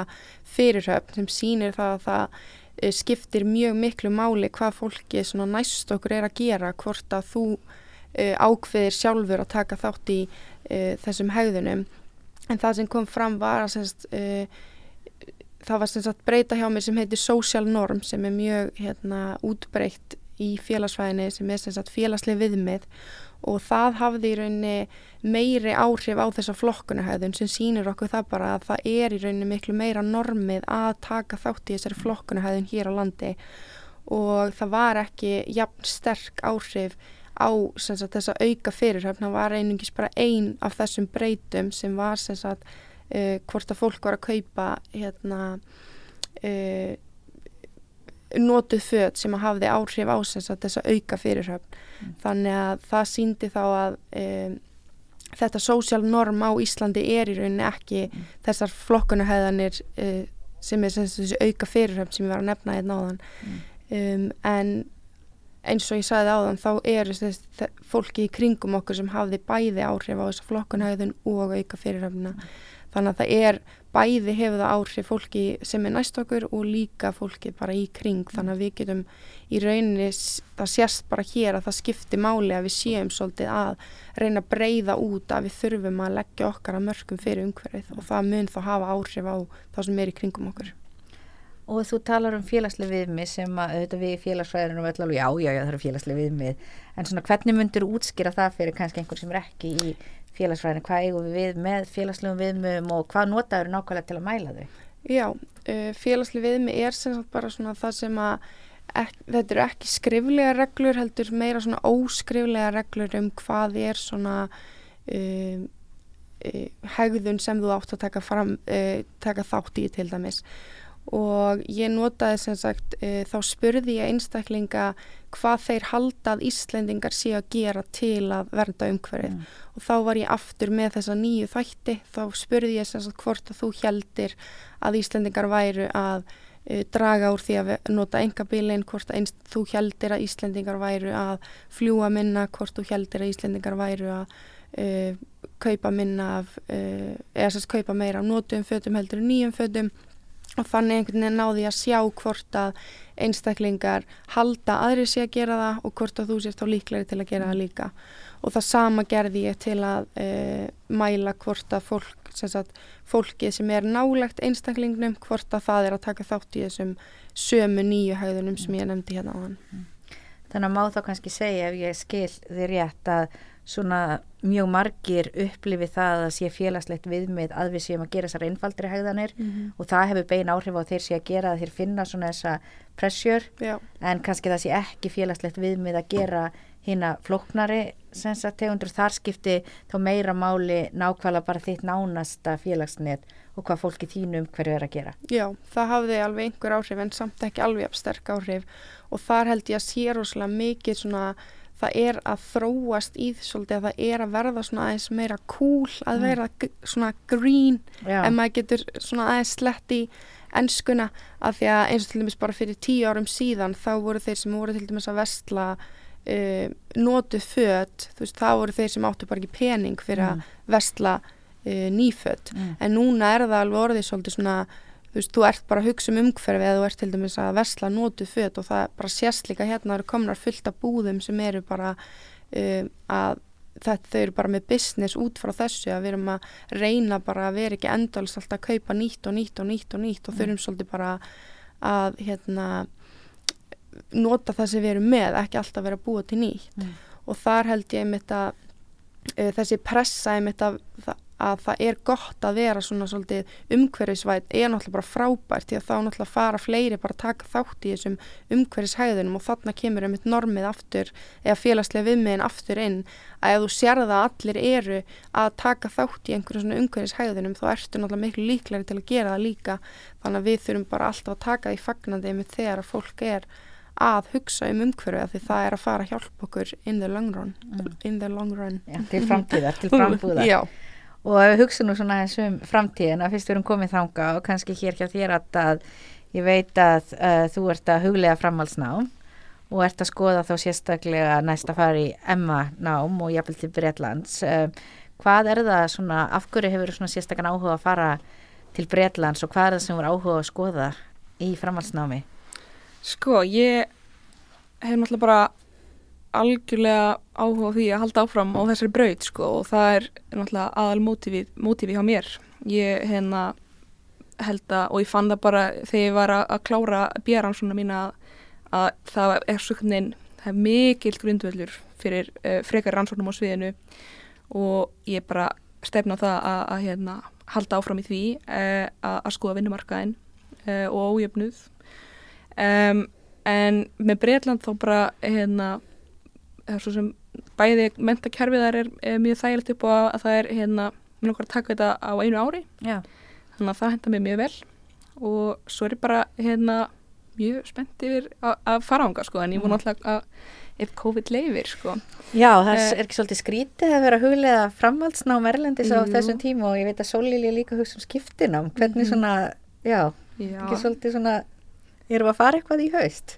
S2: fyrirhöfn sem sýnir það að það skiptir mjög miklu máli hvað fólki næst okkur er að gera hvort að þú ákveðir sjálfur að taka þátt í þessum hefðunum en það sem kom fram var að semst, það var semst, breyta hjá mér sem heitir social norm sem er mjög hérna, útbreytt í félagsvæðinni sem er semst, félagsleg viðmið. Og það hafði í rauninni meiri áhrif á þessa flokkunahæðun sem sínir okkur það bara að það er í rauninni miklu meira normið að taka þátt í þessari flokkunahæðun hér á landi. Og það var ekki jafn sterk áhrif á sagt, þessa auka fyrirhöfn, það var einungis bara ein af þessum breytum sem var sagt, uh, hvort að fólk var að kaupa hérna uh, notuð född sem að hafði áhrif á þessa auka fyrirhöfn. Mm. þannig að það síndi þá að um, þetta sósjál norm á Íslandi er í rauninni ekki mm. þessar flokkunahæðanir uh, sem er sem þessi auka fyrirhöfn sem ég var að nefna hérna áðan. Um, en eins og ég sagði áðan þá eru þess, fólki í kringum okkur sem hafði bæði áhrif á þessa flokkunhæðun og auka fyrirhöfna þannig að það er bæði hefur það áhrif fólki sem er næst okkur og líka fólki bara í kring. Þannig að við getum í rauninni það sést bara hér að það skipti máli að við séum svolítið að reyna að breyða út að við þurfum að leggja okkar að mörgum fyrir umhverfið og það mun þá hafa áhrif á það sem er í kringum okkur.
S1: Og þú talar um félagslega viðmið sem að auðvitað við í félagsfræðinu og alveg, já, já, já, það eru félagslega viðmið. En svona hvernig myndur útskýra það fyrir kannski einhver sem er ekki í félagsfræðinu? Hvað eigum við við með félagslegum viðmiðum og hvað notaður nákvæmlega til að mæla þau?
S2: Já, uh, félagslega viðmi er sem sagt bara svona það sem að ek, þetta eru ekki skriflega reglur heldur meira svona óskriflega reglur um hvað er svona uh, hegðun sem þú átt að taka, fram, uh, taka þátt í til dæmis og ég notaði sem sagt uh, þá spurði ég einstaklinga hvað þeir halda að Íslendingar sé að gera til að vernda umhverfið.
S1: Mm.
S2: og þá var ég aftur með þessa nýju þætti. Þá spurði ég sem sagt hvort að þú heldir að Íslendingar væru að uh, draga úr því að nota engabílinn, hvort að einst, þú heldir að Íslendingar væru að fljúa minna, hvort þú heldir að Íslendingar væru að uh, kaupa minna af, eða sérst kaupa meira af notum fötum heldur nýjum fötum og þannig einhvern veginn náði ég að sjá hvort að einstaklingar halda aðri sé að gera það og hvort að þú sést þá líklegri til að gera það líka. Og það sama gerði ég til að uh, mæla hvort að fólk, sem sagt, fólkið sem er nálegt einstaklingnum, hvort að það er að taka þátt í þessum sömu nýju hæðunum sem ég nefndi hérna á hann.
S1: Þannig að má þá kannski segja ef ég skil þið rétt að svona mjög margir upplifi það að sé félagslegt viðmið að við séum að gera þessar einfaldri hegðanir og það hefur bein áhrif á þeir sé að gera að þeir finna svona þessa pressjör en kannski það sé ekki félagslegt viðmið að gera hérna flóknari sem sagt tegundur. Þar skipti þá meira máli nákvæmlega bara þitt nánasta félagsnet og hvað fólki þínu um hverju er að gera.
S2: já, það hafði alveg einhver áhrif en samt ekki alveg sterk áhrif og þar held ég að sé rosalega mikið svona það er að þróast í því svolítið að það er að verða svona aðeins meira cool að
S1: Mm.
S2: vera svona green
S1: Já,
S2: ef maður getur svona aðeins slett í enskuna af því að eins og til dæmis bara fyrir tíu árum síðan þá voru þeir sem voru til dæmis að vestla uh, notuð föt þú veist, þá voru þeir sem áttu bara ekki pening fyrir
S1: Mm.
S2: að vestla uh, nýföt
S1: mm.
S2: en núna er það alveg orðið svolítið svona þú veist, þú ert bara að hugsa um umhverfi eða þú ert til dæmis að vesla notuð föt og það bara sést líka hérna eru komnar fullt af búðum sem eru bara um, að þetta þau eru bara með business út frá þessu að við erum að reyna bara að vera ekki endalist alltaf að kaupa nýtt og nýtt og nýtt og nýtt og
S1: Mm.
S2: þurfum svolítið bara að hérna nota það sem við erum með, ekki alltaf vera búa til nýtt
S1: Mm.
S2: og þar held ég einmitt að uh, þessi pressa einmitt að, að það er gott að vera svona svolítið umhverfisvæt er náttúrulega bara frábært því að þá náttúrulega fara fleiri bara að taka þátt í þessum umhverfishæðunum og þarna kemur einmitt normið aftur eða félagslega viðmiðin aftur inn að ef þú sérða að allir eru að taka þátt í einhverjum svona umhverfishæðunum þá ertu náttúrulega miklu líklegri til að gera það líka þannig að við þurfum bara alltaf að taka því fagnandi einmitt þegar að fólk er að hugsa um umhverfi af því það er að fara að hjálpa okkur in the long run,
S1: Mm.
S2: in the long run.
S1: Já, til <laughs> framtíðar, til frambúðar. Og ef við hugsa nú svona eins um framtíðina, fyrst við erum komið þanga og kannski hér hjá þér að, að ég veit að uh, þú ert að huglega framhaldsnám og ert að skoða þá sérstaklega næst að fara í Emma-nám og jafnvel til Bretlands. Uh, hvað er það svona, af hverju hefur svona sérstakann áhuga að fara til Bretlands og hvað er það sem voru áhuga að skoða í framhaldsnámi?
S3: Sko, ég hef náttúrulega bara algjörlega áhuga því að halda áfram á þessari braut sko og það er náttúrulega aðal mótífið, mótífið hjá mér. Ég hérna held að, og ég fann það bara þegar ég var að, að klára björn svona mína að, að það er svona það er mikil grundvöldur fyrir uh, frekar rannsóknum á sviðinu og ég bara stefna það að, að hérna, halda áfram í því uh, að, að skoða vinnumarkaðin uh, og ójöfnuð um, en með Breitland þá bara hérna svo sem bæði mentakerfið þar er, er mjög þægilegt upp og að það er hérna, mér langar að taka þetta á einu ári
S1: Já,
S3: þannig að það henda mér mjög vel og svo er ég bara hérna mjög spennt yfir að, að fara ánga sko en ég vona alltaf að ef COVID leifir sko
S1: Já það
S3: Eh,
S1: er ekki svolítið skrítið að vera huglega framhaldsnám erlendis á
S3: Jú.
S1: þessum tíma og ég veit að Sólíli líka hugsa um skiptinám. Hvernig
S3: Mhm.
S1: svona, já,
S3: Já,
S1: Ekki svolítið svona, erum við að fara eitthvað í haust?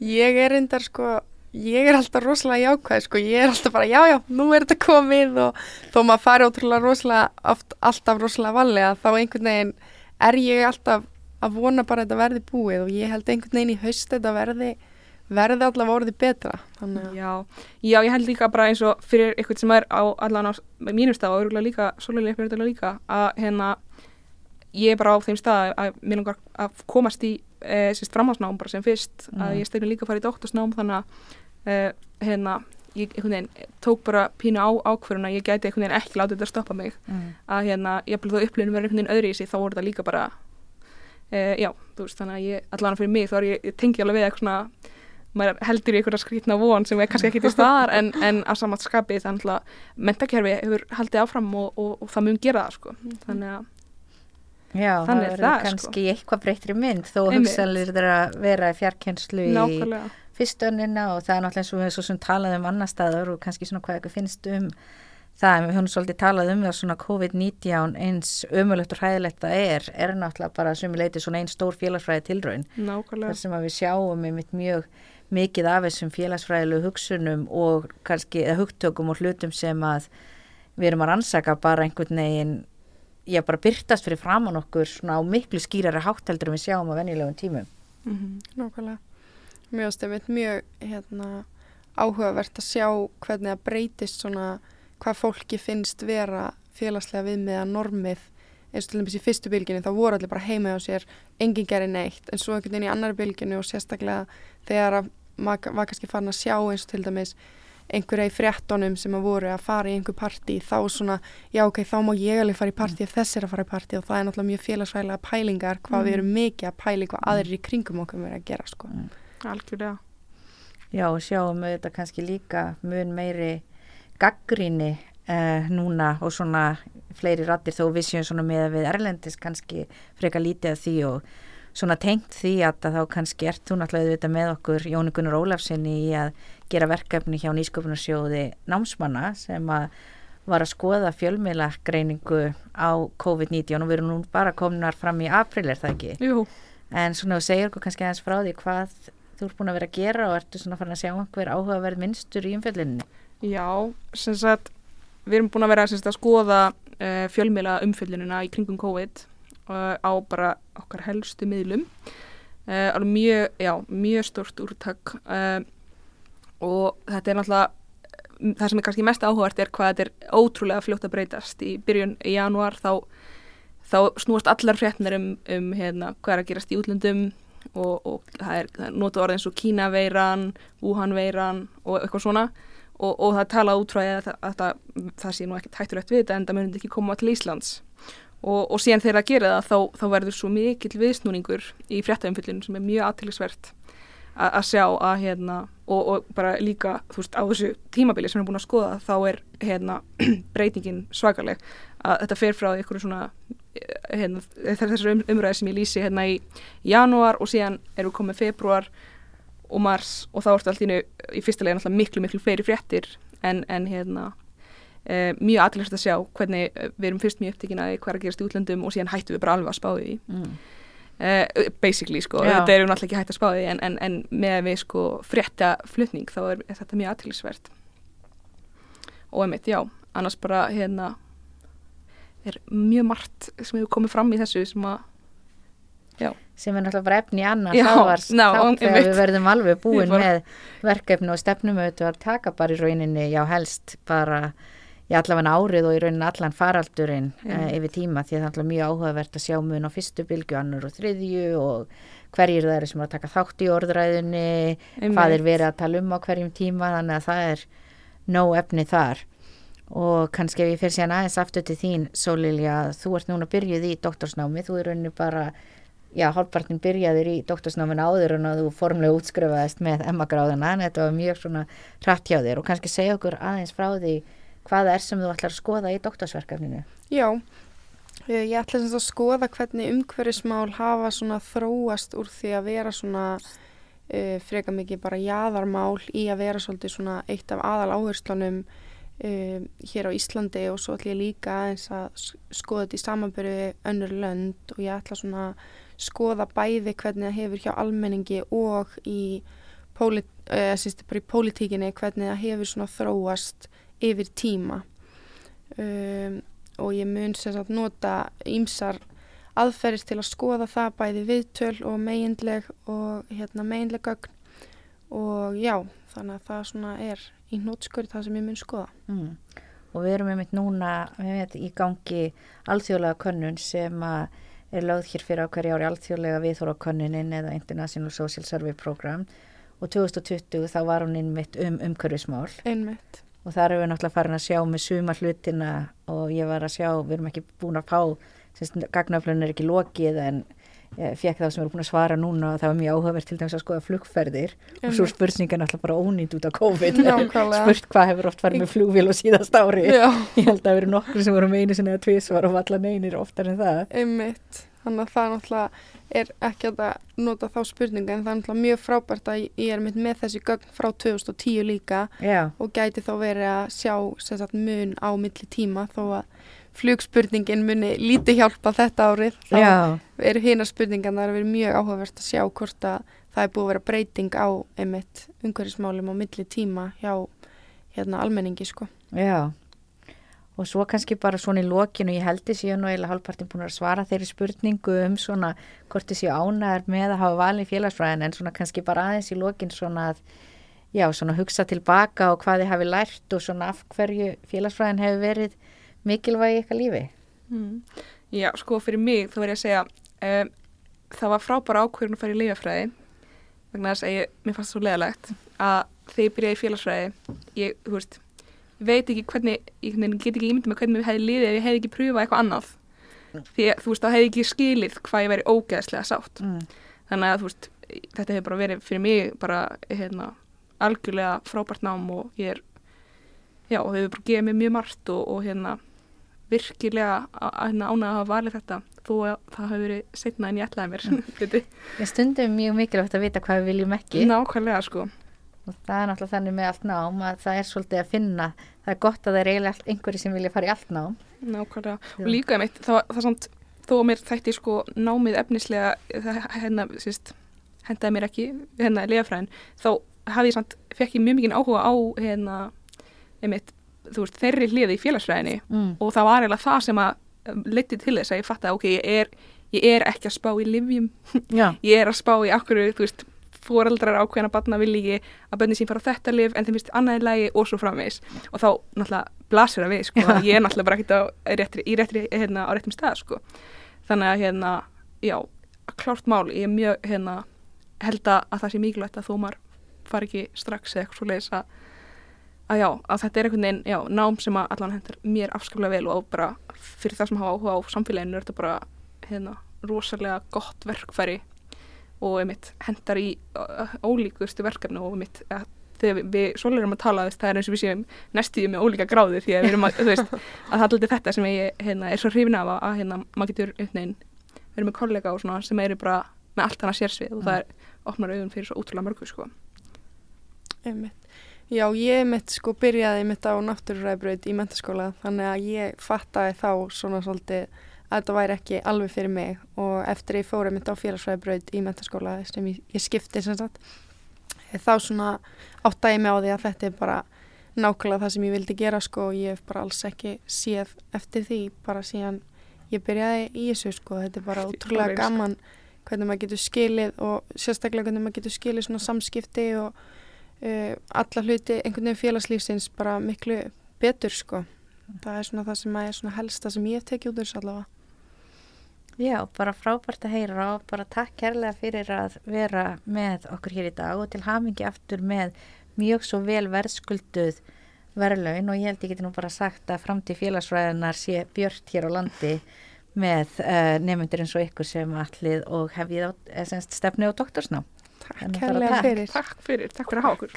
S2: Ég er reyndar sko, ég er alltaf rosalega jákvæð sko, ég er alltaf bara já já, nú er þetta komið og þó maður fari ótrúlega rosalega, oft, alltaf rosalega valega þá einhvern veginn er ég alltaf að vona bara að þetta verði búið og ég held einhvern veginn í haust þetta verði, verði allavega orðið betra. Að,
S3: já, já, ég held líka bara eins og fyrir eitthvað sem er á allan á mínum stað og örgulega líka, svolítið þetta líka að hérna, ég er bara á þeim stað að mér langar að komast í e, sérst framhásnám bara sem fyrst að
S1: Mm.
S3: ég stefni líka að fara í doktorsnám þannig að e, hérna, ég veginn tók bara pínu á ákvörun að ég gæti einhvern veginn ekki látið þetta stoppa mig.
S1: Mm.
S3: að hérna, ég hafði þá upplifinu verið einhvern veginn öðru í sig þá voru þetta líka bara e, já, þú veist, þannig að ég, allan fyrir mig þá er ég, ég tengi alveg við eitthvað svona maður heldur í einhverja skrítna von sem er kannski ekki til staðar en, en að samat skapi þannig að mentakerfi hefur haldið áfram og, og, og það mun gera það sko. Þannig að,
S1: Já,
S3: Þannig
S1: það
S3: er sko.
S1: kannski eitthvað breyttri mynd þó hugsalir þeirra að vera í fjarkenslu í fyrstönnina og það er náttúrulega eins og við svo sem talað um annar staðar og kannski svona hvað eitthvað finnst um það, en við höfum svolítið talað um það svona COVID-19 eins ömulegt og hræðilegt það er, er náttúrulega bara sem við leitið svona einn stór félagsfræði tilraun þar sem við sjáum einmitt mjög mikið af þessum félagsfræðilegu hugsunum og kannski hugtökum og hlutum sem að við erum að rannsaka bara einhvern veginn já bara byrtast fyrir framann okkur svona á miklu skýrari hátteldur en við sjáum á venjulegum tímum.
S3: mm
S2: nákvæmlega. Mjög stefnit, mjög hérna, áhugavert að sjá hvernig það breytist svona hvað fólki finnst vera félagslega viðmiða normið. Eins og til dæmis í fyrstu bylginni þá voru allir bara heima á sér, enginn gerir neitt. En svo einhvern veginn í annar bylginni og sérstaklega þegar að maður var kannski farin að sjá eins og til dæmis einhverja í fréttonum sem að voru að fara í einhver partí þá svona, já ok, þá má ég alveg fara í partí ef þess er að fara í partí og það er náttúrulega mjög félagsvælega pælingar hvað við erum mikið að pæli hvað aðrir í kringum okkur verið að gera sko.
S3: Algjörlega
S1: Já og sjáum við þetta kannski líka mun meiri gaggríni uh, núna og svona fleiri rattir þó við séum svona með að við Erlendis kannski freka lítið að því og svona tengt því að þá kannski ert þú náttúrulega auðvitað með okkur Jóni Gunnar Ólafsinni í að gera verkefni hjá Nýsköpunarsjóði námsmanna sem að var að skoða fjölmiðla greiningu á COVID-19 og við erum nú bara komnar fram í april er það ekki?
S3: Jú,
S1: En svona þú segir okkur kannski aðeins frá því hvað þú ert búin að vera að gera og ertu svona farin að sjá einhver áhugaverð minnstur í umfjöllinni.
S3: já, sem sagt við erum búin að vera sagt, að skoða uh, fjölmiðla umfyllunina í kringum COVID uh, á bara okkar helstu miðlum uh, alveg mjög, já, mjög stort úrtak og þetta er náttúrulega það sem er kannski mest áhugavert er hvað þetta er ótrúlega fljótt að breytast í byrjun í janúar þá, þá snúast allar fréttnir um, um hérna, hvað er að gerast í útlöndum og, og það er, er nota orðið eins og Kínaveiran, Wuhanveiran og eitthvað svona. Og, og það talað út frá því að, það- að það, sé nú ekki hættulegt við þetta en það munið ekki koma til Íslands. Og, og síðan þegar það gerir það þá, þá verður svo mikill viðsnúningur í fréttaumfyllinu sem er mjög aðtillisvert að sjá að hérna og, og bara líka þú veist á þessu tímabili sem við erum búin að skoða þá er hérna <clears throat> breytingin svakaleg að þetta fer frá ykkur svona eh, hérna, þessar um, umræði sem ég lýsi hérna í janúar og síðan erum við komið februar og mars og þá ertu allt í í fyrsta leginn alltaf miklu miklu fleiri fréttir en, en hérna e, mjög aðlægst að sjá hvernig eh, við erum fyrst mjög upptekina í hvað er að gerast í útlöndum og síðan hættum við bara alveg að spá því
S1: Mm.
S3: uh, basically sko,
S1: Já.
S3: þetta erum náttúrulega ekki hægt að spá því en, en, en með við sko frétta flutning þá er, er þetta mjög aðtilsvert og einmitt, já annars bara hérna er mjög margt sem hefur komið fram í þessu sem að
S1: Sem er náttúrulega bara efni annars
S3: Já,
S1: ávars
S3: ná,
S1: þátt þegar
S3: einmitt.
S1: við verðum alveg búin
S3: bara-
S1: með verkefni og stefnum auðvitað að taka bara í rauninni, já helst bara í allavega árið og í rauninni allan faraldurinn
S3: Já.
S1: uh, yfir tíma því að það er mjög áhugavert að sjá mun á fyrstu bylgu, annur og þriðju og hverjir það eru sem er að taka þátt í orðræðunni hvað er verið að tala um á hverjum tíma þannig að það er nóg efni þar og kannski ef ég fyrir síðan aðeins aftur til þín Sólilja, þú ert núna byrjuð í doktorsnámi, þú er rauninni bara já, hálfpartin byrjaðir í doktorsnámin áður en að þú formlega útskrifaðist með Emma-gráðuna, en þetta var mjög svona hratt hjá þér. Og kannski segja okkur aðeins frá því hvað er sem þú ætlar að skoða í doktorsverkefninu.
S2: Já, eh, ég ætla sem sagt að skoða hvernig umhverfismál hafa svona þróast úr því að vera svona uh, freka mikið bara jaðarmál í að vera svolítið svona eitt af aðal áherslunum uh, hér á Íslandi og svo ætla ég líka aðeins að skoða þetta í samanbyrju önnur lönd og ég ætla svona að skoða bæði hvernig það hefur hjá almenningi og í, uh, sýst, í pólitíkinni hvernig það hefur svona þróast yfir tíma. Um, og ég mun sem sagt nota ímsar aðferðist til að skoða það bæði viðtöl og meginleg og hérna meginleg gögn. Og já, þannig að það svona er í nótskurð það sem ég mun skoða.
S1: Mm. Og við erum einmitt núna einmitt, í gangi alþjóðlega könnun sem er lögð hér fyrir á hverja ári alþjóðlega viðþóra könnunin eða International Social Survey Program og 2020 þá var hún einmitt um umhverfismál.
S2: Einmitt.
S1: Og þar erum við náttúrulega farin að sjá með suma hlutina og ég var að sjá, við erum ekki búin að fá gagnaflun er ekki lokið en fekk það sem eru búin að svara núna það var mjög áhugavert til dæmis að skoða flugferðir. Mm. og svo spurningan alltaf bara ónýtt út af COVID. <laughs> Spurt hvað hefur oft farið með flugvél og síðast ári. Já. ég held að það eru nokkur sem voru með einu sinni eða tvísvar og allar neynir oftar en það.
S2: Einmitt, þannig að það náttúrulega er ekki að nota þá spurninga en það er náttúrulega mjög frábært að ég er með þessi gögn frá 2010 líka.
S1: Já.
S2: og gæti þá verið að sjá sagt, mun á milli tíma þó að flugspurningin muni lítið hjálpa þetta árið þá
S1: Já.
S2: eru hýna spurningan það er verið mjög áhugavert að sjá hvort að það er búið að vera breyting á einmitt umhverfismálum á milli tíma hjá hérna almenningi sko
S1: Já og svo kannski bara svona í lokinu ég held þessi nú eða halvpartin búin að svara þeirri spurningu um svona hvort þessi ánæður með að hafa valið félagsfræðin en svona kannski bara aðeins í lokin svona að já svona hugsa tilbaka og hvað þið hafi lært og svona af hverju félagsfræðin hefur verið mikilvægi eitthvað lífi?
S3: Mm. Já, sko fyrir mig þá verður ég að segja um, það var frábæra ákverðin að fara í lífafræði vegna þess að ég, mér fannst það svo leðalegt að þegar ég byrjaði í félagsfræði ég, þú veist, veit ekki hvernig ég get ekki ímyndið með hvernig við hefði liðið ef ég hefði ekki pröfað eitthvað annað mm. því að þú veist, þá hefði ekki skilið hvað ég væri ógeðslega sátt
S1: mm.
S3: þannig að þú veist, þetta hefur bara verið fyrir mig bara, hérna, algjörlega frábært nám og ég er já, hefur bara gefið mér mjög margt og, og hérna virkilega ánað að hafa valið þetta þó að það hafi verið setna en ég ætlaði mér
S1: mm. <laughs> Ég stundum mjög mikilvægt að vita hvað við viljum ekki.
S3: Nákvæmlega sko.
S1: Og það er náttúrulega þannig með allt nám að það er svolítið að finna, það er gott að það er eiginlega einhverju sem vilja fara í allt nám.
S3: Nákvæmlega, Já. og líka mitt það, það samt, þó að mér þætti sko námið efnislega, það hérna síst, hendaði mér ekki, hérna lefafræðin, þá hafði ég samt, fekk ég mjög mikið áhuga á hérna, einmitt veist, þeirri hliði í félagsfræðinni
S1: mm.
S3: og það var eiginlega það sem að um, leti til þess að ég fatt að ok, ég er, ég er ekki að spá í livjum <laughs> ég er að spá í akkur, þú veist fóraldrar ákveðin að batna vil ekki að bönni sín fara á þetta liv en þeim finnst annaðið lægi og svo framvegs og þá náttúrulega blasir það við sko, ég er náttúrulega bara ekkert í réttri, hérna, á réttum stað sko. þannig að hérna, já, klárt mál, ég er mjög hérna, held að það sé mikilvægt að þó maður far ekki strax eða eitthvað svo leiðis að að já, að þetta er einhvern veginn, já, nám sem að allan hendur mér afskaplega vel og bara fyrir það sem hafa áhuga á samfélaginu er þetta bara, hérna, rosalega gott verkfæri og einmitt hendar í ólíkustu verkefni og einmitt að þegar við, við svolítið erum að tala þess, það er eins og við séum næstíðu með ólíka gráði því að við erum að, þú veist, að það er alltaf þetta sem ég, hérna, er svo hrifin af að, hérna, maður getur uppneginn, við erum með kollega og svona sem eru bara með allt hana sérsvið og það er opnar auðun fyrir svo útrúlega mörgu, sko.
S2: Einmitt. Já, ég mitt sko byrjaði mitt á náttúruræðbröð í mentaskóla þannig að ég fattaði þá svona svolítið að þetta væri ekki alveg fyrir mig. Og eftir ég fóri mitt á félagsræðbröð í mentaskóla sem ég, ég skipti sem sagt þá svona áttaði ég mig á því að þetta er bara nákvæmlega það sem ég vildi gera sko. Og ég hef bara alls ekki séð eftir því bara síðan ég byrjaði í þessu sko. Þetta er bara útrúlega gaman hvernig maður getur skilið og sérstaklega hvernig maður getur skilið svona samskipti og uh, alla hluti einhvern veginn félagslífsins bara miklu betur sko. Það er svona það sem er svona helsta sem ég hef tekið út þessu allavega.
S1: Já, bara frábært að heyra og bara takk kærlega fyrir að vera með okkur hér í dag og til hamingi aftur með mjög svo vel verðskulduð verðlaun og ég held ég geti nú bara sagt að framtíð félagsfræðinar sé björnt hér á landi með uh, nefnundur eins og ykkur sem allir og hefið stefni á doktorsná.
S2: Takk fyrir.
S3: Takk fyrir, takk fyrir að hafa okkur.